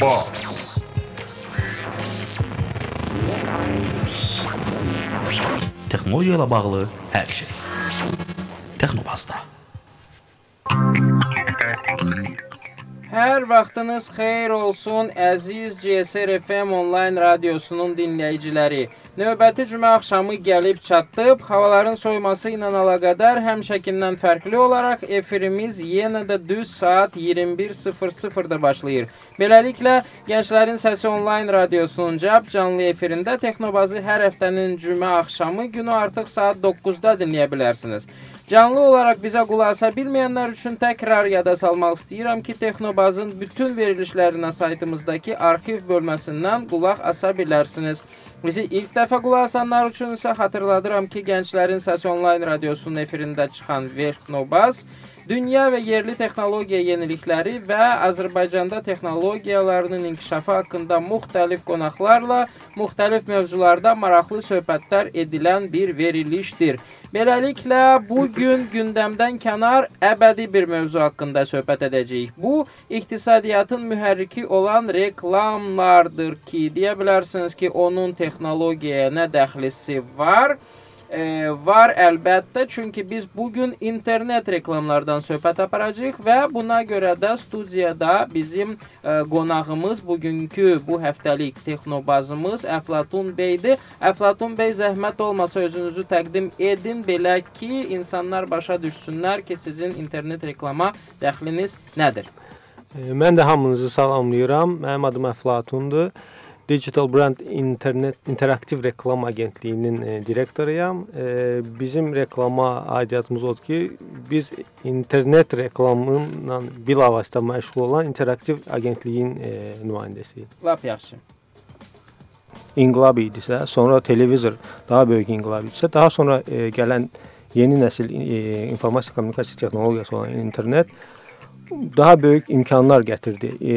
Bas. texnologiya ilə bağlı hər şey. Texnobazda. Hər vaxtınız xeyir olsun, əziz GSR FM onlayn radiosunun dinləyiciləri. Növbəti cümə axşamı gəlib çatdıb. Havaların soyuması ilə əlaqədar həmişəkindən fərqli olaraq efirimiz yenə də düz saat 21:00-da başlayır. Beləliklə, Gənclərin Səsi onlayn radiosunun cəb canlı efirində Texnobazı hər həftənin cümə axşamı günü artıq saat 9-da dinləyə bilərsiniz. Canlı olaraq bizə qulaq asa bilməyənlər üçün təkrar yada salmaq istəyirəm ki, Texnobazın bütün verilişlərinə saytımızdakı arxiv bölməsindən qulaq asa bilərsiniz. Bizi ilk dəfə qulaq asanlar üçün isə xatırladıram ki, Gənclərin Səsi onlayn radiosunun efirində çıxan Texnobaz dünya və yerli texnologiya yenilikləri və Azərbaycanda texnologiyalarının inkişafı haqqında müxtəlif qonaqlarla müxtəlif mövzularda maraqlı söhbətlər edilən bir verilişdir. Beləliklə bu gün gündəmdən kənar əbədi bir mövzu haqqında söhbət edəcəyik. Bu iqtisadiyyatın mühərriki olan reklamlardır ki, deyə bilərsiniz ki, onun texnologiyaya nə dəxlisi var? E, var əlbəttə, çünki biz bu gün internet reklamlardan söhbət aparacağıq və buna görə də studiyada bizim e, qonağımız bugünkü bu həftəlik texnobazımız Əflatun bəydir. Əflatun bəy zəhmət olmasa özünüzü təqdim edin belə ki, insanlar başa düşsünlər ki, sizin internet reklama dəxliniz nədir? E, Mən də hamınızı salamlayıram. Mənim adım Əflatundur. Digital Brand İnternet İnteraktiv Reklam Agentliyinin e, direktoruyam. E, bizim reklama aidiyyatımız odur ki, biz internet reklamıyla bilavasitə məşğul olan interaktiv agentliyin e, nümayəndəsiyik. Lap yaxşı. İnqilab idisə, sonra televizor daha böyük inqilab idisə, daha sonra e, gələn yeni nəsil e, informasiya kommunikasiya texnologiyası olan internet daha böyük imkanlar gətirdi. E,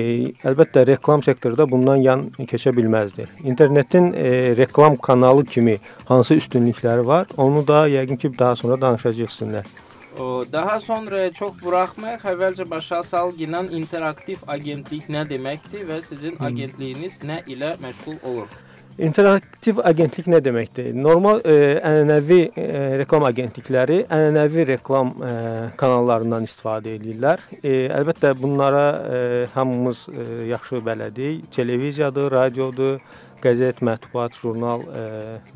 əlbəttə reklam sektorunda bundan yan keçə bilməzdi. İnternetin e, reklam kanalı kimi hansı üstünlükləri var, onu da yəqin ki, daha sonra danışacağıq sizinlə. Daha sonra çox buraxmayaq, əvvəlcə başa salgınan interaktiv agentlik nə deməkdir və sizin agentliyiniz nə ilə məşğul olur? İnteraktiv agentlik nə deməkdir? Normal e, ənənəvi e, reklam agentlikləri ənənəvi reklam e, kanallarından istifadə edirlər. E, əlbəttə bunlara e, hamımız e, yaxşı bələdik. Televiziyadır, radiodur, qəzet, mətbuat, jurnal e,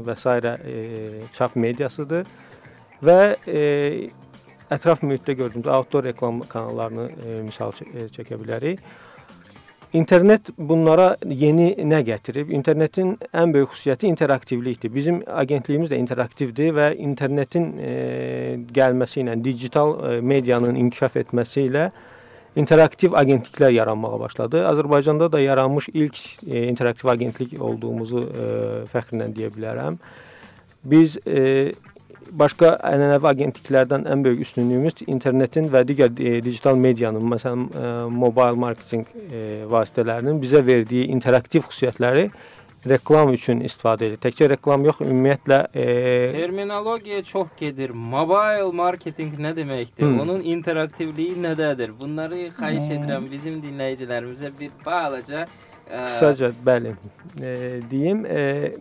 və s. E, çap mediasıdır. Və e, ətraf mühitdə gördüyümüz outdoor reklam kanallarını e, misal çə çəkə bilərik. İnternet bunlara yeni nə gətirib? İnternetin ən böyük xüsusiyyəti interaktivlikdir. Bizim agentliyimiz də interaktivdir və internetin e, gəlməsi ilə, digital e, medianın inkişaf etməsi ilə interaktiv agentliklər yaranmağa başladı. Azərbaycanda da yaranmış ilk e, interaktiv agentlik olduğumuzu e, fəxrlə deyə bilərəm. Biz e, başqa ənənəvi agentliklərdən ən böyük üstünlüyümüz internetin və digər e, digital medianın, məsələn, e, mobile marketinq e, vasitələrinin bizə verdiyi interaktiv xüsusiyyətləri reklam üçün istifadə edir. Təkcə reklam yox, ümumiyyətlə e, Terminologiya çox gedir. Mobile marketing nə deməkdir? Hmm. Onun interaktivliyi nədədir? Bunları xahiş edirəm bizim dinləyicilərimizə bir balaca ə, qısaca bəli, e, deyim, e,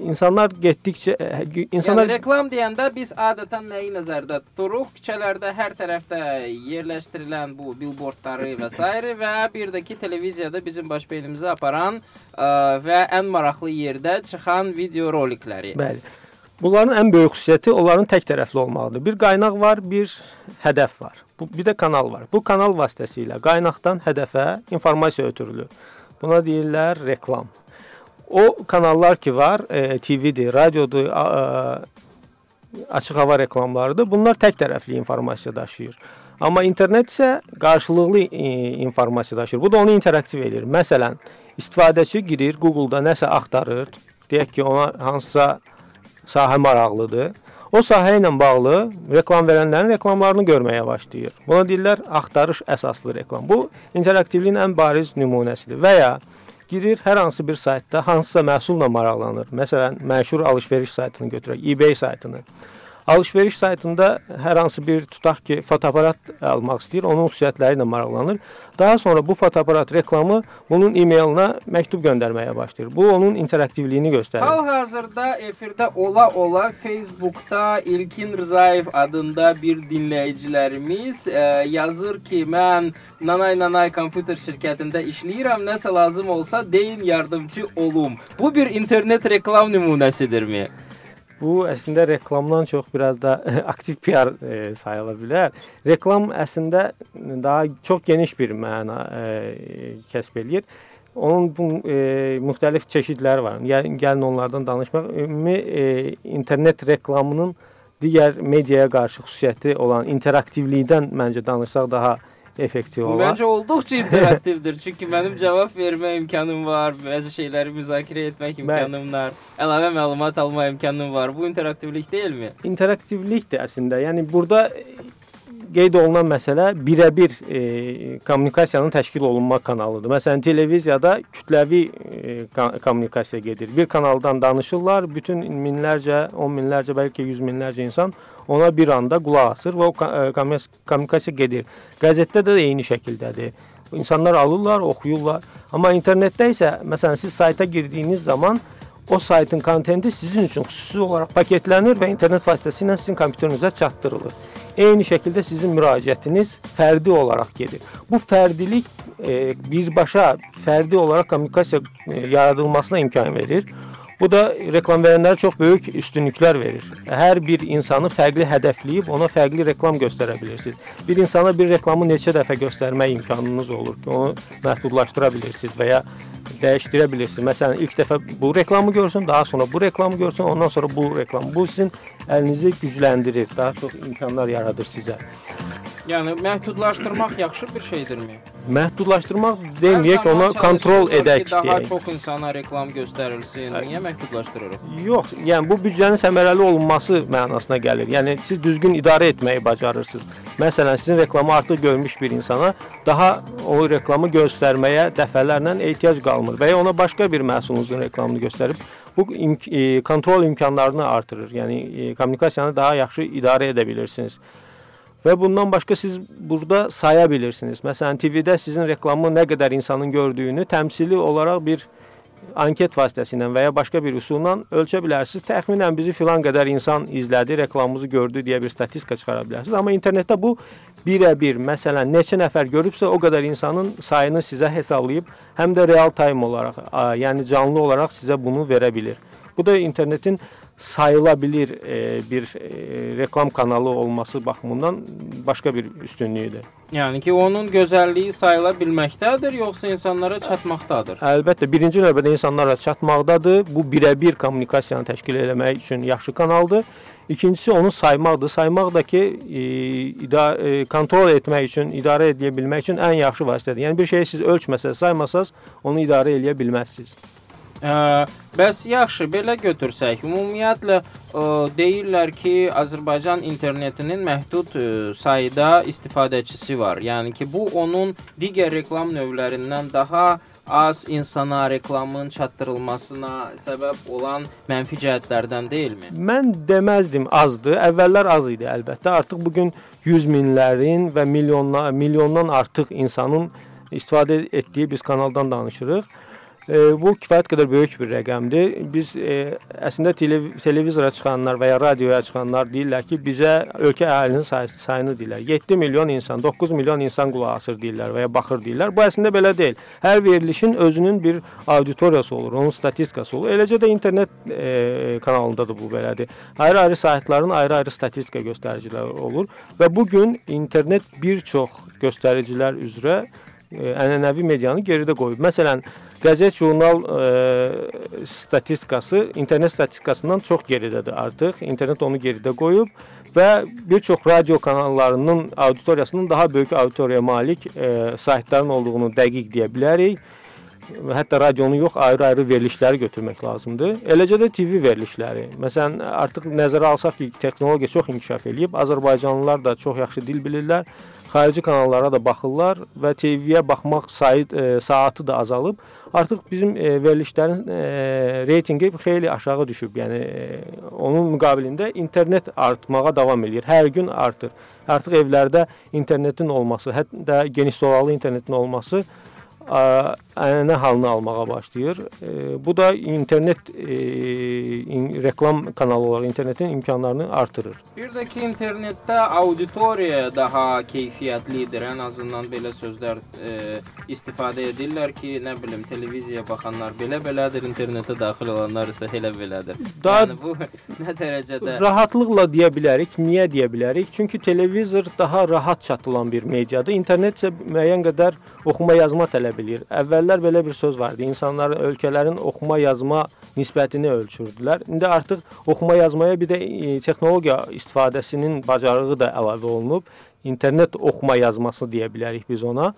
insanlar getdikcə e, insanlar Yəni reklam deyəndə biz adətən nəyi nəzərdə tuturuq? Küçələrdə hər tərəfdə yerləşdirilən bu billboardları və s. və bir də ki televiziyada bizim baş beynimizə aparan ə, və ən maraqlı yerdə çıxan video rolikləri. Bəli. Bunların ən böyük xüsusiyyəti onların tək tərəfli olmağıdır. Bir qaynaq var, bir hədəf var. Bu bir də kanal var. Bu kanal vasitəsilə qaynaqdan hədəfə informasiya ötürülür. Buna deyirlər reklam. O kanallar ki var, e, TV-dir, radiodur, a, a, açıq hava reklamlarıdır. Bunlar tək tərəfli informasiya daşıyır. Amma internet isə qarşılıqlı e, informasiya daşıyır. Bu da onu interaktiv edir. Məsələn, istifadəçi girir Google-da nəsə axtarır. Deyək ki, ona hansısa sahə maraqlıdır. O sahə ilə bağlı reklam verənlərin reklamlarını görməyə başlayır. Buna deyirlər axtarış əsaslı reklam. Bu interaktivliyin ən bariz nümunəsidir. Və ya girir hər hansı bir saytda hansısa məhsulla maraqlanır. Məsələn, məşhur alış-veriş saytını götürək, eBay saytını. Alış-veriş saytında hər hansı bir tutaq ki, fotoaparat almaq istəyir, onun xüsusiyyətləri ilə maraqlanır. Daha sonra bu fotoaparat reklamı bunun e-mailinə məktub göndərməyə başlayır. Bu onun interaktivliyini göstərir. Hal-hazırda efirdə ola-ola Facebookda İlkin Rzayev adında bir dinləyicilərimiz ə, yazır ki, mən Nanay Nanay kompüter şirkətində işləyirəm, nəsə lazım olsa deyin yardımçı olum. Bu bir internet reklam nümunəsidirmi? Bu əslində reklamdan çox biraz da aktiv PR e, sayıla bilər. Reklam əslində daha çox geniş bir məna e, kəsb eləyir. Onun bu e, müxtəlif çeşidləri var. Yəni gəlin onlardan danışmaq. Ümumi e, internet reklamının digər mediaya qarşı xüsusiyyəti olan interaktivlikdən məncə danışsaq daha effektiv olar. Məncə olduqca interaktivdir. Çünki mənim cavab vermə imkanım var, bəzi şeyləri müzakirə etmək imkanım var, əlavə məlumat alma imkanım var. Bu interaktivlik deyilmi? İnteraktivlikdir əslində. Yəni burada qeyd olunan məsələ birəbir e, kommunikasiyanın təşkil olunma kanalıdır. Məsələn, televiziyada kütləvi e, kommunikasiya gedir. Bir kanaldan danışırlar, bütün minlərcə, 10 minlərcə, bəlkə 100 minlərcə insan ona bir anda qulaq asır və o e, kommunikasiya gedir. Qəzetdə də eyni şəkildədir. İnsanlar alırlar, oxuyurlar. Amma internetdə isə məsələn siz sayta girdiyiniz zaman o saytın kontenti sizin üçün xüsusi olaraq paketlənir və internet vasitəsilə sizin kompüterinizə çatdırılır. Eyni şəkildə sizin müraciətiniz fərdi olaraq gedir. Bu fərdilik e, birbaşa fərdi olaraq kommunikasiya e, yaradılmasına imkan verir. Bu da reklam verənlərə çox böyük üstünlüklər verir. Hər bir insanı fərqli hədəfləyib ona fərqli reklam göstərə bilirsiniz. Bir insana bir reklamı neçə dəfə göstərmək imkanınız olur ki, onu məhdudlaşdıra bilirsiniz və ya dəyişdirə bilirsiniz. Məsələn, ilk dəfə bu reklamı görsün, daha sonra bu reklamı görsün, ondan sonra bu reklam. Bu sizin əlinizi gücləndirir, daha çox imkanlar yaradır sizə. Yəni məhdudlaşdırmaq yaxşı bir şeydirmi? Məhdudlaşdırmaq deməyək, ona kontrol edək ki, daha deyək. çox insana reklam göstərilsin. Niyə məhdudlaşdırırıq? Yox, yəni bu büdcənin səmərəli olunması mənasına gəlir. Yəni siz düzgün idarə etməyi bacarırsınız. Məsələn, sizin reklamı artıq görmüş bir insana daha o reklamı göstərməyə dəfələrlə ehtiyac qalmır və ya ona başqa bir məhsulunuzun reklamını göstərib bu imk e, kontrol imkanlarını artırır. Yəni e, kommunikasiyanı daha yaxşı idarə edə bilirsiniz. Və bundan başqa siz burada saya bilirsiniz. Məsələn, TV-də sizin reklamı nə qədər insanın gördüyünü təmsili olaraq bir anket vasitəsilə və ya başqa bir üsulla ölçə bilərsiniz. Təxminən bizi filan qədər insan izlədi, reklamımızı gördü deyə bir statistika çıxara bilərsiniz. Amma internetdə bu birə-bir, məsələn, neçə nəfər görübsə, o qədər insanın sayını sizə hesablayıb, həm də real time olaraq, yəni canlı olaraq sizə bunu verə bilir. Bu da internetin sayıla bilir e, bir e, reklam kanalı olması baxımından başqa bir üstünlüyüdür. Yəni ki, onun gözəlliyi sayıla bilməkdədir, yoxsa insanlara çatmaqdadır? Əlbəttə, birinci növbədə insanlara çatmaqdadır. Bu birə-bir kommunikasiyanı təşkil etmək üçün yaxşı kanaldır. İkincisi onu saymaqdır. Saymaq da ki, e, idarə e, kontrol etmək üçün, idarə edə bilmək üçün ən yaxşı vasitədir. Yəni bir şeyi siz ölçməsəz, saymasaz, onu idarə edə bilməzsiniz. Ə, bəs yaxşı, belə götürsək, ümumiyyətlə ə, deyirlər ki, Azərbaycan internetinin məhdud ə, sayda istifadəçisi var. Yəni ki, bu onun digər reklam növlərindən daha az insana reklamın çatdırılmasına səbəb olan mənfi cəhətlərdən deyilmi? Mən deməzdim azdır. Əvvəllər az idi əlbəttə. Artıq bu gün 100 minlərin və milyonlar milyondan artıq insanın istifadə etdiyi biz kanaldan danışırıq. Bu kifayət qədər böyük bir rəqəmdir. Biz e, əslində telev televizora çıxanlar və ya radioya çıxanlar deyirlər ki, bizə ölkə əhalinin say sayını deyirlər. 7 milyon insan, 9 milyon insan qulaq asır deyirlər və ya baxır deyirlər. Bu əslində belə deyil. Hər verilişin özünün bir auditoriyası olur, onun statistikası olur. Eləcə də internet e, kanalında da bu belədir. Ayrı-ayrı saytların ayrı-ayrı statistika göstəriciləri olur və bu gün internet bir çox göstəricilər üzrə ənənəvi medianı geridə qoyub. Məsələn, qəzet, jurnal e, statistikası internet statistikasından çox geridədir artıq. İnternet onu geridə qoyub və bir çox radio kanallarının auditoriyasının daha böyük auditoriyaya malik e, saytların olduğunu dəqiq deyə bilərik. Hətta radionu yox, ayrı-ayrı verilişləri götürmək lazımdır. Eləcə də TV verilişləri. Məsələn, artıq nəzərə alsaq ki, texnologiya çox inkişaf eləyib, Azərbaycanlılar da çox yaxşı dil bilirlər xarici kanallara da baxırlar və TV-yə baxmaq sayı e, saatı da azalıb. Artıq bizim e, verilişlərin e, reytinqi xeyli aşağı düşüb. Yəni e, onun müqabilində internet artmağa davam eləyir. Hər gün artır. Artıq evlərdə internetin olması, hətta geniş zolaqlı internetin olması ənənə halını almağa başlayır. E, bu da internet e, in, reklam kanalı olaraq internetin imkanlarını artırır. Bir də ki, internetdə auditoriya daha keyfiyyətlidir. Ən azından belə sözlər e, istifadə edirlər ki, nə bilim, televiziyaya baxanlar belə-belədir, internetə daxil olanlar isə elə belədir. Daha yəni bu nə dərəcədə rahatlıqla deyə bilərik. Niyə deyə bilərik? Çünki televizor daha rahat çatılan bir mediadır. İnternet isə müəyyən qədər oxuma yazma tələb eləyir. Əvvəllər belə bir söz var idi. İnsanların, ölkələrin oxuma yazma nisbətini ölçürdülər. İndi artıq oxuma yazmaya bir də e, texnologiya istifadəsinin bacarığı da əlavə olunub. İnternet oxuma yazması deyə bilərik biz ona.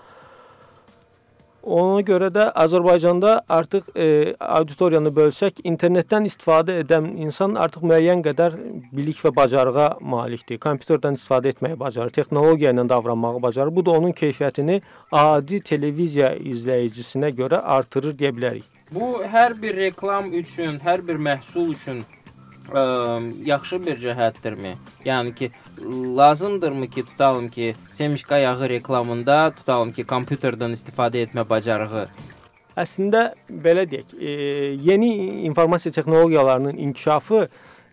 Ona görə də Azərbaycanda artıq e, auditoriyanı bölsək, internetdən istifadə edən insan artıq müəyyən qədər bilik və bacarığa malikdir. Kompüterdən istifadə etməyi bacarır, texnologiya ilə davranmağı bacarır. Bu da onun keyfiyyətini adi televiziya izləyicisinə görə artırır deyə bilərik. Bu hər bir reklam üçün, hər bir məhsul üçün ə, yaxşı bir cəhətdirmi? Yəni ki, lazımdırmı ki, tutalım ki, semişka yağı reklamında tutalım ki, kompüterdən istifadə etmə bacarığı Əslində belə deyək, e, yeni informasiya texnologiyalarının inkişafı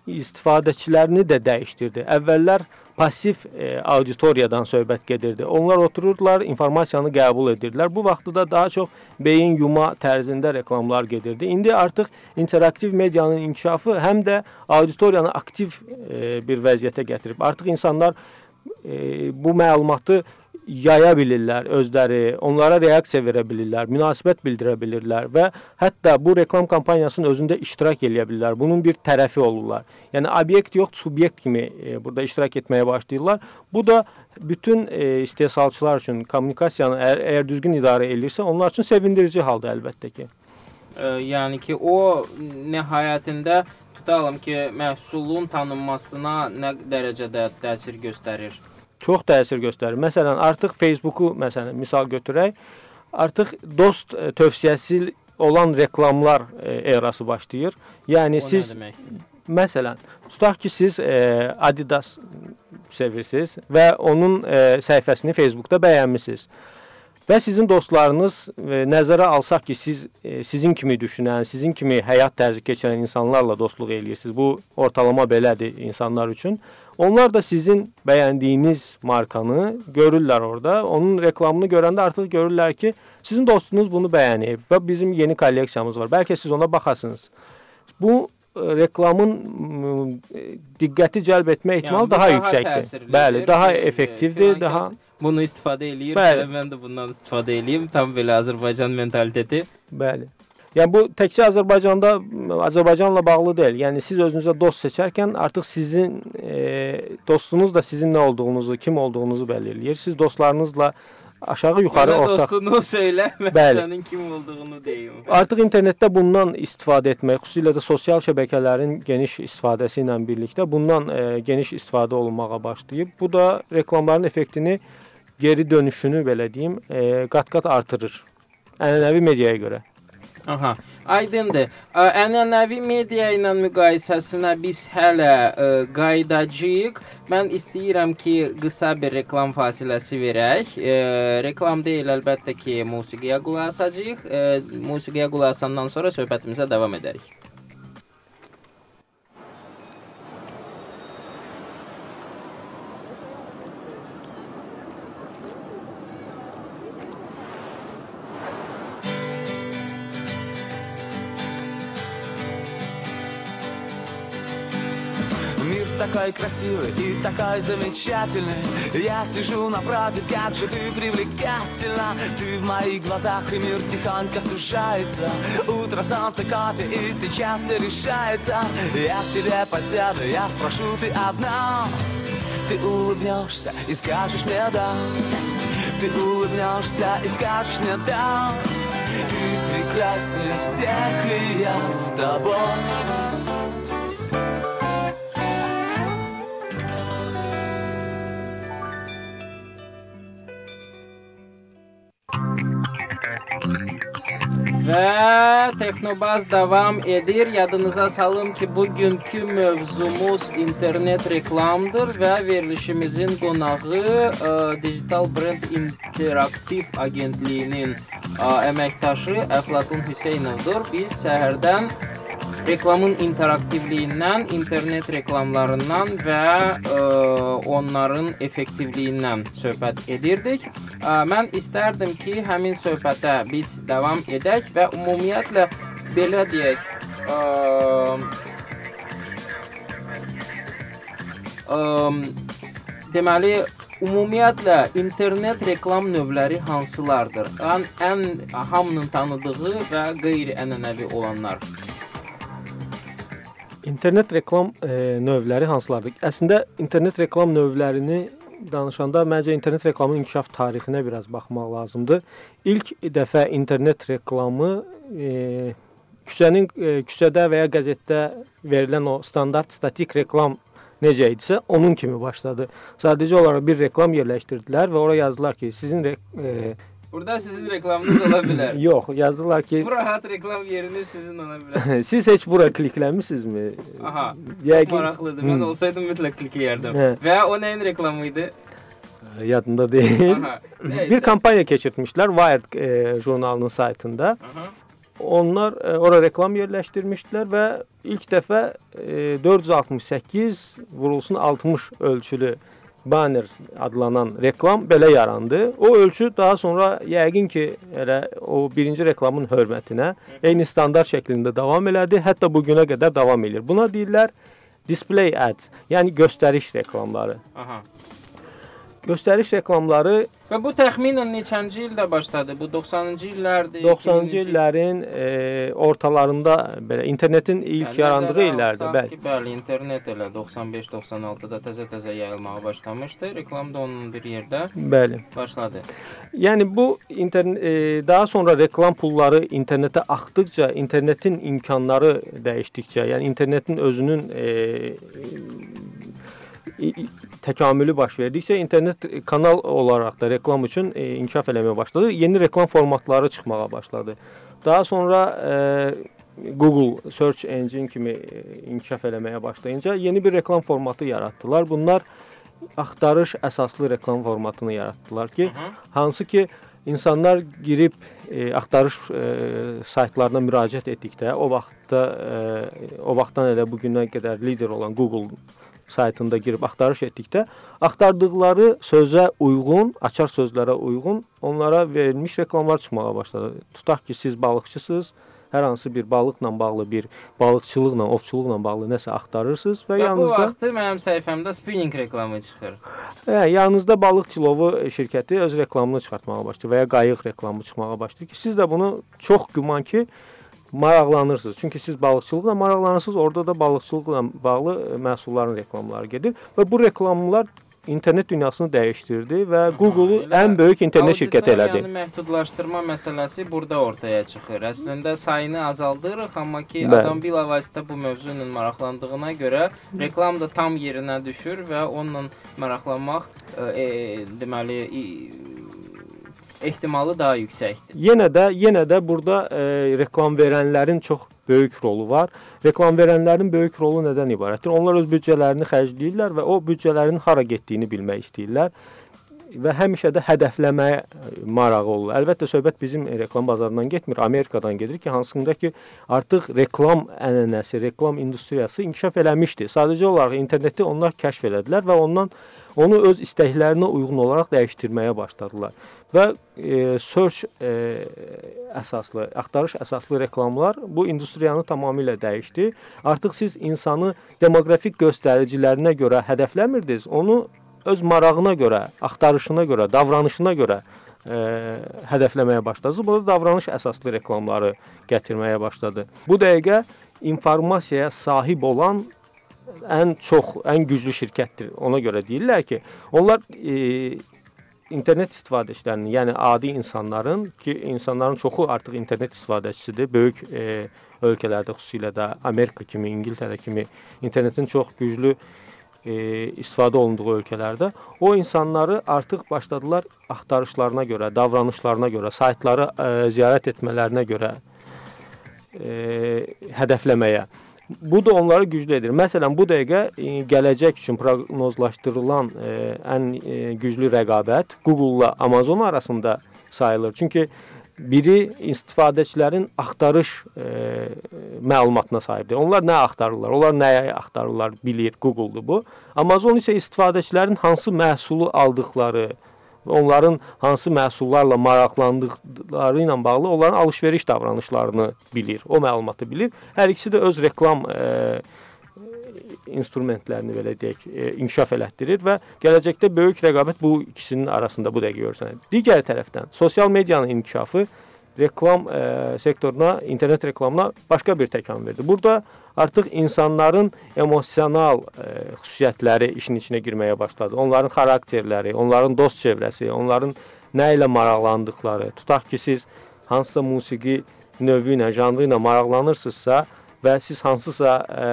istifadəçilərini də dəyişdirdi. Əvvəllər passiv e, auditoriyadan söhbət gedirdi. Onlar otururdular, informasiyanı qəbul edirdilər. Bu vaxtda daha çox beyin yuma tərzində reklamlar gedirdi. İndi artıq interaktiv medianın inkişafı həm də auditoriyanı aktiv e, bir vəziyyətə gətirib. Artıq insanlar e, bu məlumatı yaya bilirlər özləri, onlara reaksiya verə bilirlər, münasibət bildirə bilirlər və hətta bu reklam kampaniyasının özündə iştirak eləyə bilirlər. Bunun bir tərəfi olurlar. Yəni obyekt yox, subyekt kimi e, burada iştirak etməyə başlayırlar. Bu da bütün e, istehsalçılar üçün kommunikasiyanı əgər, əgər düzgün idarə edirsə, onlar üçün sevindirici haldır əlbəttə ki. E, yəni ki, o nəhayətində tutalım ki, məhsulun tanınmasına nə dərəcədə təsir göstərir? Çox təsir göstərir. Məsələn, artıq Facebooku məsələn misal götürək. Artıq dost e, tövsiyəsi olan reklamlar e, erası başlayır. Yəni o siz məsələn, tutaq ki, siz e, Adidas sevirsiniz və onun e, səhifəsini Facebookda bəyənmisiniz. Və sizin dostlarınız e, nəzərə alsaq ki, siz e, sizin kimi düşünən, sizin kimi həyat tərzi keçirən insanlarla dostluq eləyirsiniz. Bu ortalama belədir insanlar üçün. Onlar da sizin bəyəndiyiniz markanı görürlər orada. Onun reklamını görəndə artıq görürlər ki, sizin dostunuz bunu bəyənib və bizim yeni kolleksiyamız var. Bəlkə siz ona baxasınız. Bu e, reklamın diqqəti cəlb etmə ehtimalı yəni, daha, daha yüksəkdir. Bəli, daha effektivdir, daha bunu istifadə eləyir Bəli. və mən də bundan istifadə eləyim. Tam belə Azərbaycan mentaliteti. Bəli. Yəni bu təkcə Azərbaycanda Azərbaycanla bağlı deyil. Yəni siz özünüzə dost seçərkən artıq sizin e, dostunuz da sizin nə olduğunuzu, kim olduğunuzu bəlli eləyir. Siz dostlarınızla aşağı yuxarı Mənə ortaq dostunu söylə, mən Bəli. sənin kim olduğunu deyim. Artıq internetdə bundan istifadə etmək, xüsusilə də sosial şəbəkələrin geniş istifadəsi ilə birlikdə bundan e, geniş istifadə olunmağa başlayıb. Bu da reklamların effektini geri dönüşünü belə deyim, e, qat-qat artırır. Ənənəvi mediaya görə. Aha, aydındır. Ənənəvi media ilə müqayisəsinə biz hələ ə, qaydacağıq. Mən istəyirəm ki, qısa bir reklam fasiləsi verək. E, reklam deyil, əlbəttə ki, musiqiyə qulaq asacağıq. E, musiqiyə qulaq asandan sonra söhbətimizə davam edərik. Такой красивый и такой замечательный. Я сижу напротив, как же ты привлекательна. Ты в моих глазах и мир тихонько сужается. Утро, солнце, кофе и сейчас все решается. Я к тебе подсяду, я спрошу, ты одна. Ты улыбнешься и скажешь мне да Ты улыбнешься и скажешь мне да Ты прекраснее всех, и я с тобой Texnobaz davam edir. Yadınıza salım ki, bugünkü mövzumuz internet reklamdır və verilişimizin qonağı ə, Digital Brand İnteraktiv Agentliyinin ə, əməkdaşı Əflatun Hüseynovdur. Biz səhərdən reklamın interaktivliyindən, internet reklamlarından və ə, onların effektivliyindən söhbət edirdik. Ə, mən istərdim ki, həmin söhbətə biz davam edək və ümumiyyətlə belə deyək, ə, ə, deməli Ümumiyyətlə internet reklam növləri hansılardır? Ən, ən hamının tanıdığı və qeyri-ənənəvi olanlar. İnternet reklam e, növləri hansılardır? Əslində internet reklam növlərini danışanda məncə internet reklamının inkişaf tarixinə biraz baxmaq lazımdır. İlk dəfə internet reklamı e, küçənin e, küçədə və ya qəzetdə verilən o standart statik reklam necə idisə, onun kimi başladı. Sadəcə olaraq bir reklam yerləşdirdilər və ora yazdılar ki, sizin e, Burada sizin reklamınız ola bilər. yox, yazdılar ki, Bu rahat reklam yerini sizin ola bilər. siz heç bura klikləmisinizmi? Aha. Yəqin Maraqlıdır. Mən olsaydım mütləq klikləyərdim. Və o nəyin reklamı idi? yadında deyil. Aha. Nəysə. Bir kampaniya keçirtmişlər Wired e, jurnalının saytında. Aha. Onlar e, ora reklam yerləşdirmişdilər və ilk dəfə e, 468 vurulsun 60 ölçülü banner adlanan reklam belə yarandı. O ölçü daha sonra yəqin ki, elə o birinci reklamın hörmətinə eyni standart şəklində davam elədi. Hətta bu günə qədər davam edir. Buna deyirlər display ads, yəni göstəriş reklamları. Aha. Göstəriş reklamları Və bu təxminən neçənci ildə başladı? Bu 90-cı illərdir. 90-cı illərin e, ortalarında belə internetin ilk yarandığı illərdir, bəli. Ki, bəli, internet elə 95-96-da təzə-təzə yayılmağa başlamışdı. Reklam da onun bir yerdə Bəli. başladı. Yəni bu internet e, daha sonra reklam pulları internetə axdıqca, internetin imkanları dəyişdikcə, yəni internetin özünün e, təkamülü baş verdikcə internet kanal olaraq da reklam üçün e, inkişaf eləməyə başladı. Yeni reklam formatları çıxmağa başladı. Daha sonra e, Google search engine kimi e, inkişaf eləməyə başlayınca yeni bir reklam formatı yaratdılar. Bunlar axtarış əsaslı reklam formatını yaratdılar ki, Aha. hansı ki insanlar girib e, axtarış e, saytlarına müraciət etdikdə, o vaxtda e, o vaxtdan elə bu günə qədər lider olan Google saytında girib axtarış etdikdə axtardıqları sözə uyğun, açar sözlərə uyğun onlara verilmiş reklamlar çıxmağa başladı. Tutaq ki, siz balıqçısınız, hər hansı bir balıqla bağlı bir balıqçılıqla, ovçuluqla bağlı nəsə axtarırsınız və, Və bu yanınızda vaxtı mənim səhifəmdə spinning reklamı çıxır. Hə, yanınızda balıq tilovu şirkəti öz reklamını çıxartmağa başlayır və ya qayıq reklamı çıxmağa başlayır ki, siz də bunu çox güman ki maraqlanırsınız. Çünki siz balıqçılıqla maraqlanırsınız, orada da balıqçılıqla bağlı e, məhsulların reklamları gedir və bu reklamlar internet dünyasını dəyişdirdi və Google-u ən böyük internet şirkəti elədi. Auditoriyanı məhdudlaşdırma məsələsi burada ortaya çıxır. Əslində sayını azaldırıq, amma ki Bəli. adam bilavasitə bu mövzu ilə maraqlandığına görə reklam da tam yerinə düşür və onunla maraqlanmaq e, e, deməli ehtimalı daha yüksəkdir. Yenə də yenə də burada e, reklam verənlərin çox böyük rolu var. Reklam verənlərin böyük rolu nədən ibarətdir? Onlar öz büdcələrini xərcləyirlər və o büdcələrin hara getdiyini bilmək istəyirlər və həmişə də hədəfləməyə e, marağı olur. Əlbəttə söhbət bizim reklam bazarından getmir, Amerikadan gedir ki, hansında ki artıq reklam ənənəsi, reklam industriyası inkişaf eləmişdi. Sadəcə olaraq interneti onlar kəşf elədilər və ondan onu öz istəklərinə uyğun olaraq dəyişdirməyə başladılar. Və e, search e, əsaslı, axtarış əsaslı reklamlar bu industriyanı tamamilə dəyişdi. Artıq siz insanı demoqrafik göstəricilərinə görə hədəfləmirdiniz, onu öz marağına görə, axtarışına görə, davranışına görə e, hədəfləməyə başladınız. Bu da davranış əsaslı reklamları gətirməyə başladı. Bu dəqiqə informasiyaya sahib olan ən çox, ən güclü şirkətdir. Ona görə deyirlər ki, onlar e, internet istifadəçilərinin, yəni adi insanların ki, insanların çoxu artıq internet istifadəçisidir. Böyük e, ölkələrdə, xüsusilə də Amerika kimi, İngiltərə kimi internetin çox güclü e, istifadə olunduğu ölkələrdə o insanları artıq başladılar axtarışlarına görə, davranışlarına görə, saytları e, ziyarət etmələrinə görə e, hədəfləməyə. Bu da onları güclü edir. Məsələn, bu dəqiqə e, gələcək üçün proqnozlaşdırılan e, ən e, güclü rəqabət Google-la Amazon arasında sayılır. Çünki biri istifadəçilərin axtarış e, məlumatına sahibdir. Onlar nə axtarırlar? Onlar nəyə axtarırlar bilir. Google-dur bu. Amazon isə istifadəçilərin hansı məhsulu aldıqları, onların hansı məhsullarla maraqlandıqları ilə bağlı onların alış-veriş davranışlarını bilir, o məlumatı bilir. Hər ikisi də öz reklam e, instrumentlərini belə deyək, e, inkişaf elətdirir və gələcəkdə böyük rəqabət bu ikisinin arasında bu dəqiqə görsənir. Digər tərəfdən sosial medianın inkişafı reklam e, sektoruna, internet reklamına başqa bir təkan verdi. Burada artıq insanların emosional e, xüsusiyyətləri işin içinə girməyə başladı. Onların xarakterləri, onların dost çevrəsi, onların nə ilə maraqlandıqları. Tutaq ki, siz hansısa musiqi növü ilə, janrı ilə maraqlanırsınızsa və siz hansısa e,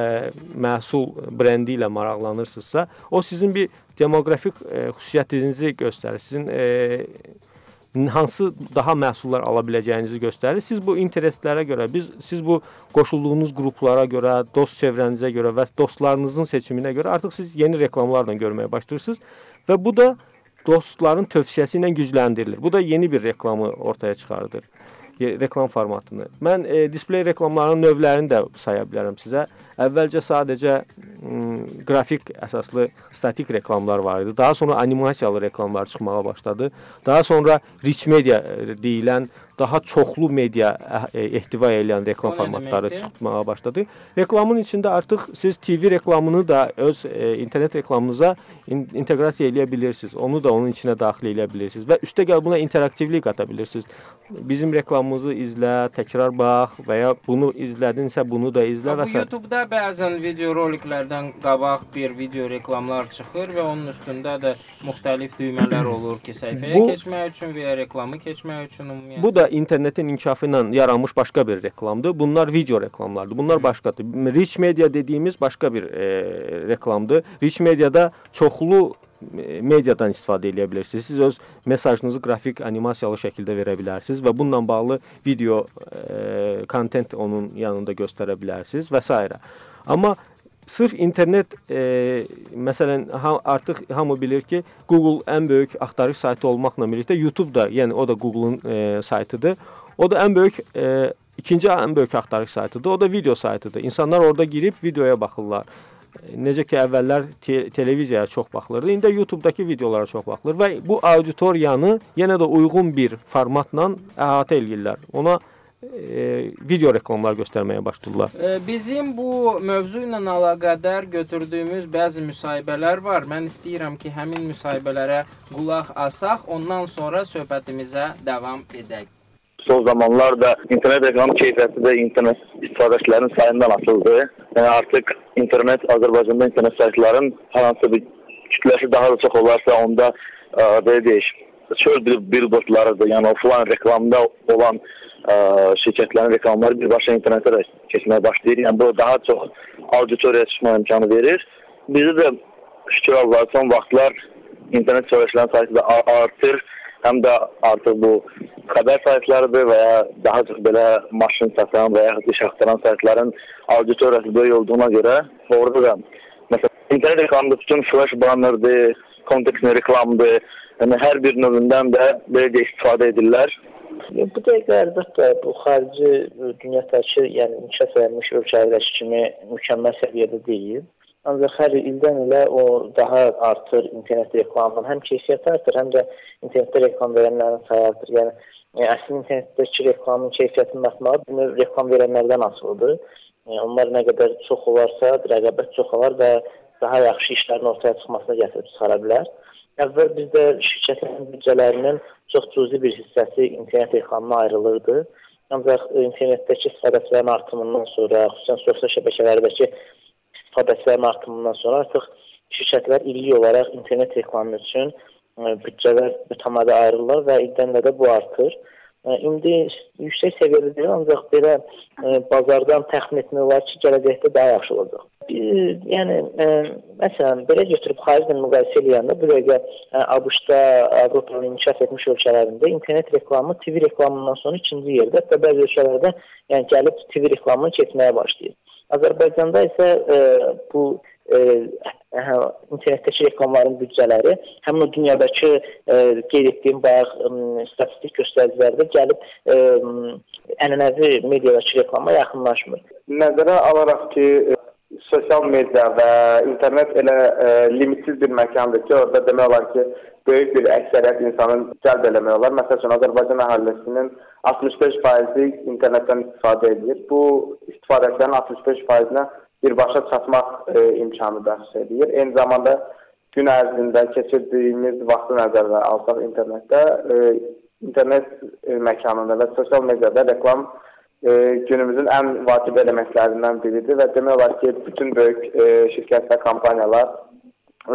məhsul brendi ilə maraqlanırsınızsa, o sizin bir demoqrafik e, xüsusiyyətinizi göstərir. Sizin ə, hansı daha məhsullar ala biləcəyinizi göstərir. Siz bu interesslərə görə, biz siz bu qoşulduğunuz qruplara görə, dost çevrənizə görə və dostlarınızın seçiminə görə artıq siz yeni reklamlarla görməyə başlayırsınız və bu da dostların tövsiyəsi ilə gücləndirilir. Bu da yeni bir reklamı ortaya çıxardır reklam formatını. Mən e, displey reklamlarının növlərini də saya bilərəm sizə. Əvvəlcə sadəcə qrafik əsaslı statik reklamlar var idi. Daha sonra animasiyalı reklamlar çıxmağa başladı. Daha sonra rich media e, deyilən daha çoxlu media ehtiva edən reklam formatları çıxmağa başladı. Reklamın içində artıq siz TV reklamını da öz e, internet reklamınıza in inteqrasiya edə bilirsiniz. Onu da onun içinə daxil edə bilirsiniz və üstəgəl buna interaktivlik qata bilirsiniz. Bizim reklamımızı izlə, təkrar bax və ya bunu izlədinsə bunu da izlə və s. YouTube-da bəzən video roliklərdən qabaq bir video reklamlar çıxır və onun üstündə də müxtəlif düymələr olur ki, səhifəyə bu, keçmək üçün və ya reklamı keçmək üçün ümumiyyətlə. Bu da da internetin inkişafı ilə yaranmış başqa bir reklamdır. Bunlar video reklamlardır. Bunlar başqadır. Rich media dediyimiz başqa bir e, reklamdır. Rich mediada çoxlu e, mediadan istifadə edə bilirsiniz. Siz öz mesajınızı qrafik, animasiyalı şəkildə verə bilərsiniz və bununla bağlı video e, kontent onun yanında göstərə bilərsiniz və s. Amma Sırf internet e, məsələn ha, artıq hamı bilir ki, Google ən böyük axtarış saytı olmaqla birlikdə YouTube da, yəni o da Google-un e, saytıdır. O da ən böyük e, ikinci ən böyük axtarış saytıdır. O da video saytıdır. İnsanlar orada girib videoya baxırlar. Necə ki əvvəllər te televiziyaya çox baxılırdı, indi YouTube-dakı videolara çox baxılır və bu auditoriyanı yenə də uyğun bir formatla əhatə eləyirlər. Ona e, video reklamlar göstərməyə başladılar. E, bizim bu mövzu ilə əlaqədar götürdüyümüz bəzi müsahibələr var. Mən istəyirəm ki, həmin müsahibələrə qulaq asaq, ondan sonra söhbətimizə davam edək. Son zamanlarda internet reklam keyfiyyəti də internet istifadəçilərinin sayından asılıdır. Yəni artıq internet Azərbaycanda internet saytların hər hansı bir kütləsi daha da çox olarsa onda ə, belə deyək, çöl billboardlarıdır. Yəni offline reklamda olan şirkətlərin reklamları birbaşa internetə də keçməyə başlayır. Yəni bu daha çox auditoriyaya çıxma imkanı verir. Bizi də şükür Allah son vaxtlar internet söyləşilərin saytı da artır. Həm də artıq bu xəbər saytlarıdır və ya daha çox belə maşın satan və ya iş axtaran saytların auditoriyası böyük olduğuna görə orada da məsələn internet reklamında bütün flash bannerdir, kontekstli reklamdır. Yəni hər bir növündən də belə də istifadə edirlər. Bu dəqiqə əlbəttə bu xarici dünyadakı, yəni inkişaf etmiş ölkələrdəki kimi mükəmməl səviyyədə deyil. Ancaq hər ildən ilə o daha artır internet reklamının həm keyfiyyəti artır, həm də internetdə reklam verənlərin sayı artır. Yəni, yəni əsl internetdəki reklamın keyfiyyətinin artmağı bunu reklam verənlərdən asılıdır. Yəni, onlar nə qədər çox olarsa, rəqabət çox olar və daha yaxşı işlərin ortaya çıxmasına gətirib çıxara bilər. Əvvəl bizdə şirkətlərin büdcələrinin çox cüzi bir hissəsi internet reklamına ayrılırdı. Ancaq internetdəki istifadəçilərin artımından sonra, xüsusən sosial şəbəkələrdəki istifadəçilərin artımından sonra artıq şirkətlər illik olaraq internet reklamı üçün ə, büdcələr mütəmadi ayırırlar və ildən də bu artır. İndi yüksək səviyyədə deyil, ancaq belə bazardan təxmin etmək olar ki, gələcəkdə daha yaxşı olacaq. Yəni məsələn belə götürüb xariclə müqayisə edəndə bu dəqiqə ABŞ-da, Avropanın inkişaf etmiş ölkələrində internet reklamı TV reklamından sonra ikinci yerdə, hətta bəzi ölkələrdə yəni gəlib TV reklamını keçməyə başlayır. Azərbaycanda isə ə, bu ə, internetdəki reklamların büdcələri həmin o dünyadakı ə, qeyd etdiyim bayaq ə, statistik göstəricilərdə gəlib ə, ənənəvi mediadakı reklama yaxınlaşmır. Nəzərə alaraq ki, sosial media və internet elə ə, limitsiz bir məkandır ki, orada demək olar ki, böyük bir əksəriyyət insanın cəlb eləmək olar. Məsəl üçün Azərbaycan əhalisinin 65%-i internetdən istifadə edir. Bu istifadəçilərin 65%-nə birbaşa çatmaq ə, imkanı bəxş edir. Eyni zamanda gün ərzində keçirdiyimiz vaxtı nəzərə alsaq internetdə ə, internet ə, məkanında və sosial mediada reklam e, günümüzün ən vacib elementlərindən biridir və demək olar ki, bütün böyük e, şirkət və kompaniyalar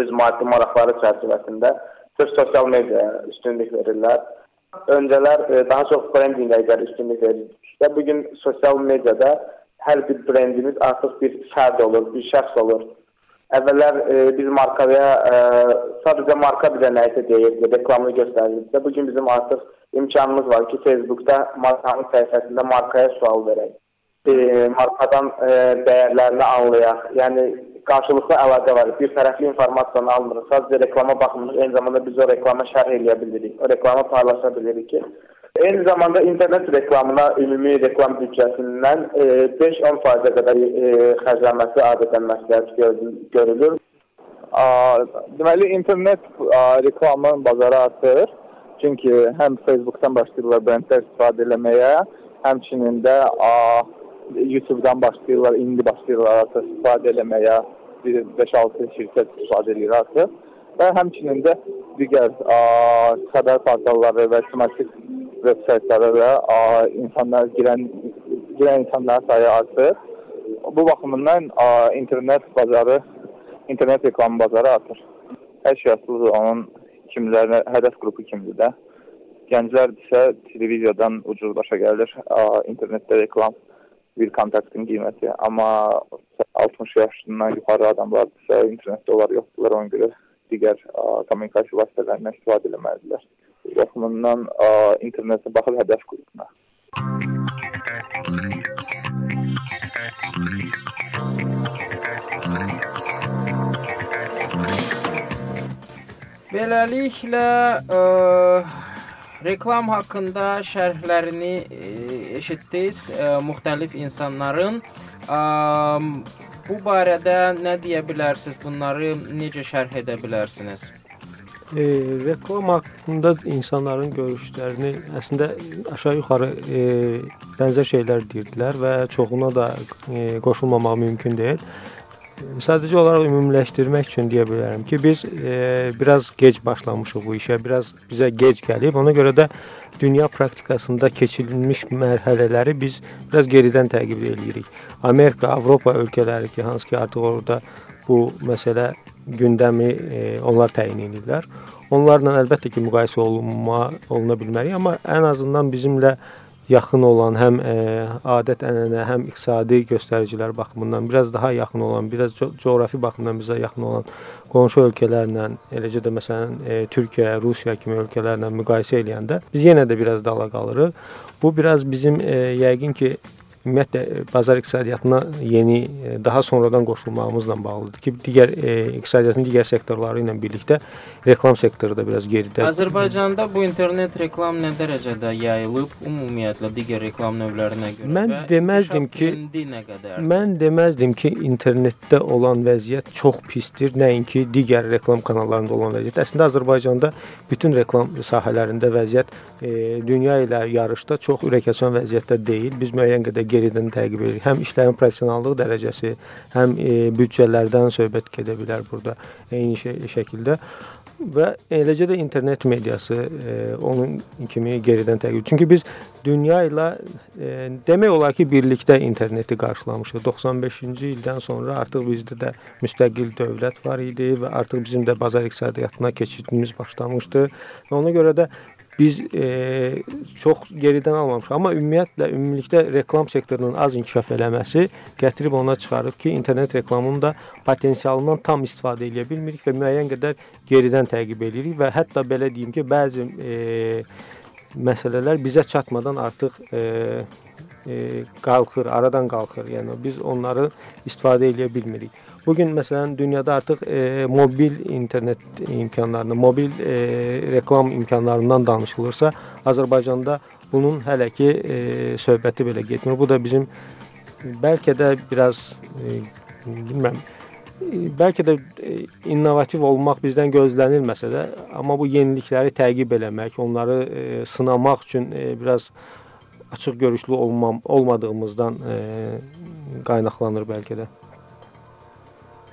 öz maddi maraqları çərçivəsində sırf sosial mediaya üstünlük verirlər. Öncələr e, daha çox brendinqə üstünlük verirdik. Bu gün sosial mediada hər bir brendimiz artıq bir fərd olur, bir şəxs olur. Əvvəllər e, biz markaya e, sadəcə marka bizə nəyisə deyirdi, reklamını göstərirdi. Bu gün bizim artıq imkanımız var ki, Facebookda markanın səhifəsində markaya sual verək. E, markadan e, dəyərlərini anlayaq. Yəni qarşılıqlı əlaqə var. Bir tərəfli informasiyanı almırıq. Sadəcə reklama baxmırıq. Eyni zamanda biz o reklama şərh eləyə bilirik. O reklamı paylaşa bilirik ki, Eyni zamanda internet reklamına ümumi reklam büdcəsindən e, 5-10%-ə qədər e, xərclənməsi adətən məsləhət görülür. Deməli internet a, reklamının bazarı artır. Çünki həm Facebookdan başlayırlar brendlər istifadə etməyə, həmçinin də YouTube-dan başlayırlar, indi başlayırlar artıq istifadə etməyə. 5-6 şirkət istifadə edir artıq. Və həmçinin də digər xəbər portalları və tematik veb-saytlara da a, insanlar girən girən insanların sayı artır. Bu baxımından internet bazarı, internet reklam bazarı artır. Hər şey asılıdır onun kimlərinə hədəf qrupu kimdir də. Gənclər isə televiziyadan ucuz başa gəlir, internetdə reklam bir kontaktın qiyməti. Amma 60 yaşından yuxarı adamlardırsa internetdə onlar yoxdurlar, ona görə digər kommunikasiya vasitələrindən istifadə etməlidirlər. Baxımından internetə baxır hədəf qrupuna. Beləliklə ə, reklam haqqında şərhlərini ə, eşitdiniz ə, müxtəlif insanların. Ə, bu barədə nə deyə bilərsiniz? Bunları necə şərh edə bilərsiniz? E, reklam haqqında insanların görüşlərini əslində aşağı-yuxarı e, bənzər şeylər deyirdilər və çoxuna da e, qoşulmamaq mümkün deyil. Sadəcə olaraq ümumiləşdirmək üçün deyə bilərəm ki, biz e, biraz gec başlamışıq bu işə, biraz bizə gec gəlib. Ona görə də dünya praktikasında keçirilmiş mərhələləri biz biraz geridən təqib edirik. Amerika, Avropa ölkələri ki, hansı ki artıq orada bu məsələ gündəmi e, onlar təyin edirlər. Onlarla əlbəttə ki, müqayisə olunma oluna bilmərik, amma ən azından bizimlə yaxın olan həm e, adət-ənənə, həm iqtisadi göstəricilər baxımından biraz daha yaxın olan, biraz co coğrafi baxımdan bizə yaxın olan qonşu ölkələrlə, eləcə də məsələn e, Türkiyə, Rusiya kimi ölkələrlə müqayisə edəndə biz yenə də biraz dala qalırıq. Bu biraz bizim e, yəqin ki ümumiyyətlə e, bazar iqtisadiyyatına yeni e, daha sonradan qoşulmağımızla bağlıdır ki, digər e, iqtisadiyyatın digər sektorları ilə birlikdə reklam sektoru da biraz geridə. Azərbaycanda bu internet reklam nə dərəcədə yayılıb ümumiyyətlə digər reklam növlərinə görə? Mən deməzdim ki, mən deməzdim ki, internetdə olan vəziyyət çox pisdir, nəinki digər reklam kanallarında olan vəziyyət. Əslində Azərbaycanda bütün reklam sahələrində vəziyyət e, dünya ilə yarışda çox ürəkaçan vəziyyətdə deyil. Biz müəyyən qədər geridən təqib edirik. Həm işlərin professionallıq dərəcəsi, həm e, büdcələrdən söhbət gedə bilər burada eyni şəkildə. və eləcə də internet mediası e, onun kimi geridən təqib. Çünki biz dünya ilə e, demək olar ki, birlikdə interneti qarşılamışıq. 95-ci ildən sonra artıq bizdə də müstəqil dövlət var idi və artıq bizim də bazar iqtisadiyyatına keçidimiz başlamışdı. Və ona görə də biz e, çox geridən almamışıq. Amma ümumiyyətlə ümumilikdə reklam sektorunun az inkişaf eləməsi gətirib ona çıxarıb ki, internet reklamının da potensialından tam istifadə edə bilmirik və müəyyən qədər geridən təqib edirik və hətta belə deyim ki, bəzi e, məsələlər bizə çatmadan artıq e, e, qalxır, aradan qalxır. Yəni biz onları istifadə edə bilmirik. Bu gün məsələn dünyada artıq e, mobil internet imkanlarını, mobil e, reklam imkanlarından danışılırsa, Azərbaycanda bunun hələ ki e, söhbəti belə getmir. Bu da bizim bəlkə də biraz e, bilmirəm bəlkə də e, innovativ olmaq bizdən gözlənilməsə də, amma bu yenilikləri təqib eləmək, onları e, sınamaq üçün e, biraz açıq görüşlü olmam olmadığımızdan e, qaynaqlanır bəlkə də.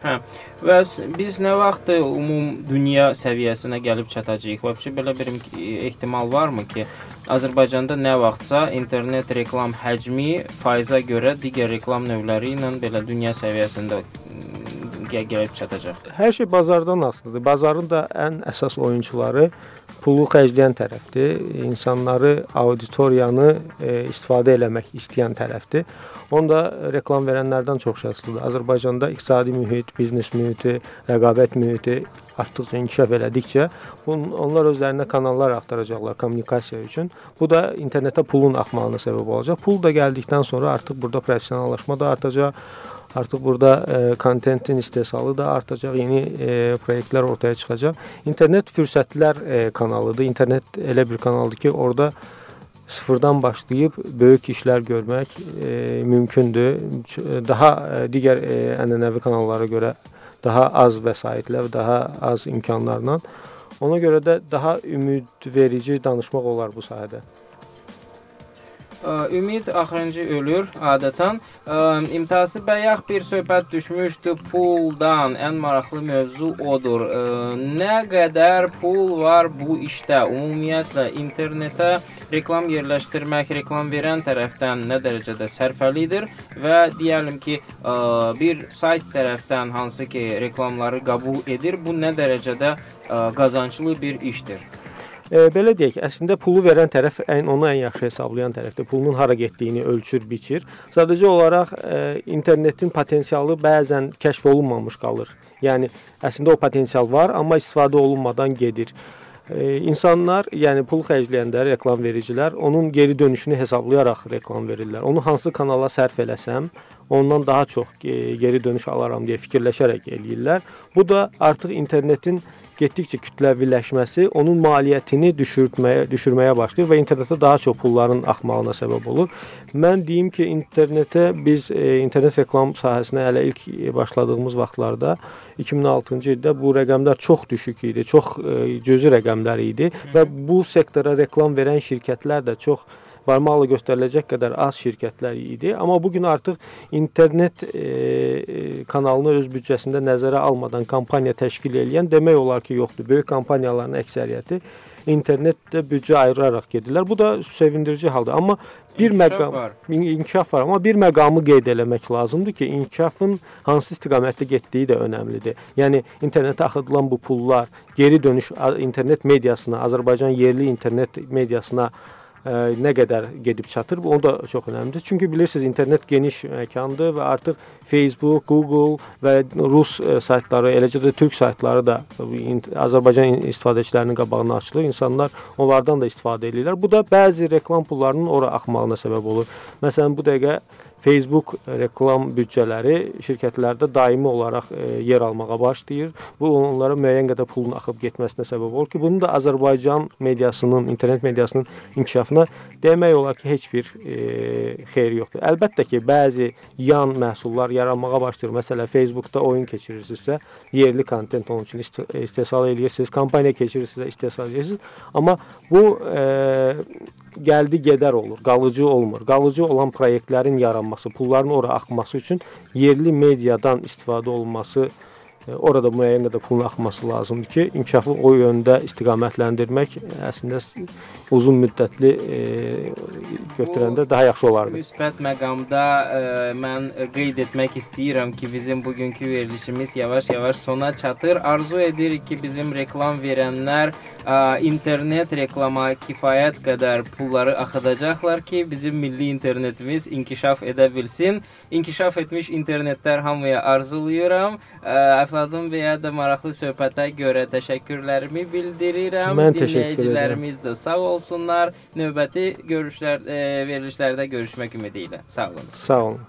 Hə. Və biz nə vaxt ümum dünya səviyyəsinə gəlib çatacağıq? Vəbşi belə bir ehtimal varmı ki, Azərbaycanda nə vaxtsa internet reklam həcmi faiza görə digər reklam növləri ilə belə dünya səviyyəsində gəlib çatacaq. Hər şey bazardan asılıdır. Bazarın da ən əsas oyunçuları pulu xərcləyən tərəfdir. İnsanları, auditoriyanı e, istifadə eləmək istəyən tərəfdir. Onda reklam verənlərdən çox şəxslidir. Azərbaycanda iqtisadi mühit, biznes mühiti, rəqabət mühiti artdıqca inkişaf elədikcə bun, onlar özlərinə kanallar axtaracaqlar kommunikasiya üçün. Bu da internetə pulun axmağına səbəb olacaq. Pul da gəldikdən sonra artıq burada professionallaşma da artacaq. Artıq burada e, kontentin istehsalı da artacaq, yeni e, layihələr ortaya çıxacaq. İnternet fürsətlər e, kanalıdır. İnternet elə bir kanaldır ki, orada sıfırdan başlayıb böyük işlər görmək e, mümkündür. Daha e, digər e, ənənəvi kanallara görə daha az vəsaitlə və daha az imkanlarla. Ona görə də daha ümidverici danışmaq olar bu sahədə. Ümid axırıncı ölür adətən. İmtahası bayaq bir söhbət düşmüşdü puldan. Ən maraqlı mövzu odur. Nə qədər pul var bu işdə? Ümumiyyətlə internetə reklam yerləşdirmək, reklam verən tərəfdən nə dərəcədə sərfəlidir və deyəlim ki, bir sayt tərəfdən hansı ki reklamları qəbul edir, bu nə dərəcədə qazanclı bir işdir? E, belə deyək, əslində pulu verən tərəf ən onu ən yaxşı hesablayan tərəfdir. Pulun hara getdiyini ölçür, biçir. Sadəcə olaraq e, internetin potensialı bəzən kəşf olunmamış qalır. Yəni əslində o potensial var, amma istifadə olunmadan gedir. E, insanlar, yəni pul xərcləyəndə reklam vericilər onun geri dönüşünü hesablayaraq reklam verirlər. Onu hansı kanala sərf eləsəm, ondan daha çox geri dönüş alaram deyə fikirləşərək eləyirlər. Bu da artıq internetin getdikcə kütləviləşməsi onun maliyyətini düşürtməyə, düşürməyə başlayır və internetə daha çox pulların axmağına səbəb olur. Mən deyim ki, internetə biz e, internet reklam sahəsinə hələ ilk başladığımız vaxtlarda 2006-cı ildə bu rəqəmlər çox düşük idi, çox e, cüzi rəqəmlər idi və bu sektora reklam verən şirkətlər də çox barmaqla göstəriləcək qədər az şirkətlər idi. Amma bu gün artıq internet e, e, kanalını öz büdcəsində nəzərə almadan kampaniya təşkil edən demək olar ki, yoxdur. Böyük kampaniyaların əksəriyyəti internetdə büdcə ayıraraq gedirlər. Bu da sevindirici haldır. Amma bir inkişaf məqam var. inkişaf var, amma bir məqamı qeyd eləmək lazımdır ki, inkişafın hansı istiqamətdə getdiyi də önəmlidir. Yəni internetə axıdılan bu pullar geri dönüş internet mediasına, Azərbaycan yerli internet mediasına nə qədər gedib çatır, bu o da çox əhəmiylidir. Çünki bilirsiniz, internet geniş məkandır və artıq Facebook, Google və rus ə, saytları, eləcə də türk saytları da Azərbaycan istifadəçilərinin qabağına açılır. İnsanlar onlardan da istifadə edirlər. Bu da bəzi reklam pullarının ora axmağına səbəb olur. Məsələn, bu dəqiqə Facebook reklam büdcələri şirkətlərdə daimi olaraq e, yer almağa başlayır. Bu onlara müəyyən qədər pulun axıb getməsinə səbəb olur ki, bunun da Azərbaycan mediasının, internet mediasının inkişafına demək olar ki, heç bir e, xeyri yoxdur. Əlbəttə ki, bəzi yan məhsullar yaranmağa başlayır. Məsələn, Facebookda oyun keçirirsinizsə, yerli kontent onun üçün istehsal edirsiniz, kampaniya keçirirsinizsə, istehsal edirsiniz. Amma bu e, gəldi gedər olur, qalıcı olmur. Qalıcı olan layihələrin yaranması, pulların ora axması üçün yerli mediadan istifadə olunması orada müəyyən qədər pulun axması lazımdır ki, inkişafı o yöndə istiqamətləndirmək əslində uzun müddətli e, götürəndə daha yaxşı olardı. Müsbət məqamda ə, mən qeyd etmək istəyirəm ki, bizim bugünkü verilişimiz yavaş-yavaş sona çatır. Arzu edirik ki, bizim reklam verənlər ə, internet reklama kifayət qədər pulları axıdacaqlar ki, bizim milli internetimiz inkişaf edə bilsin. İnkişaf etmiş internetlər hamıya arzulayıram. Əfladın və ya da maraqlı söhbətə görə təşəkkürlərimi bildirirəm. Mən. Dinləyicilərimiz də sağ olsunlar. Növbəti görüşlər, e, verilişlərdə görüşmək ümidi ilə. Sağ olun. Sağ olun.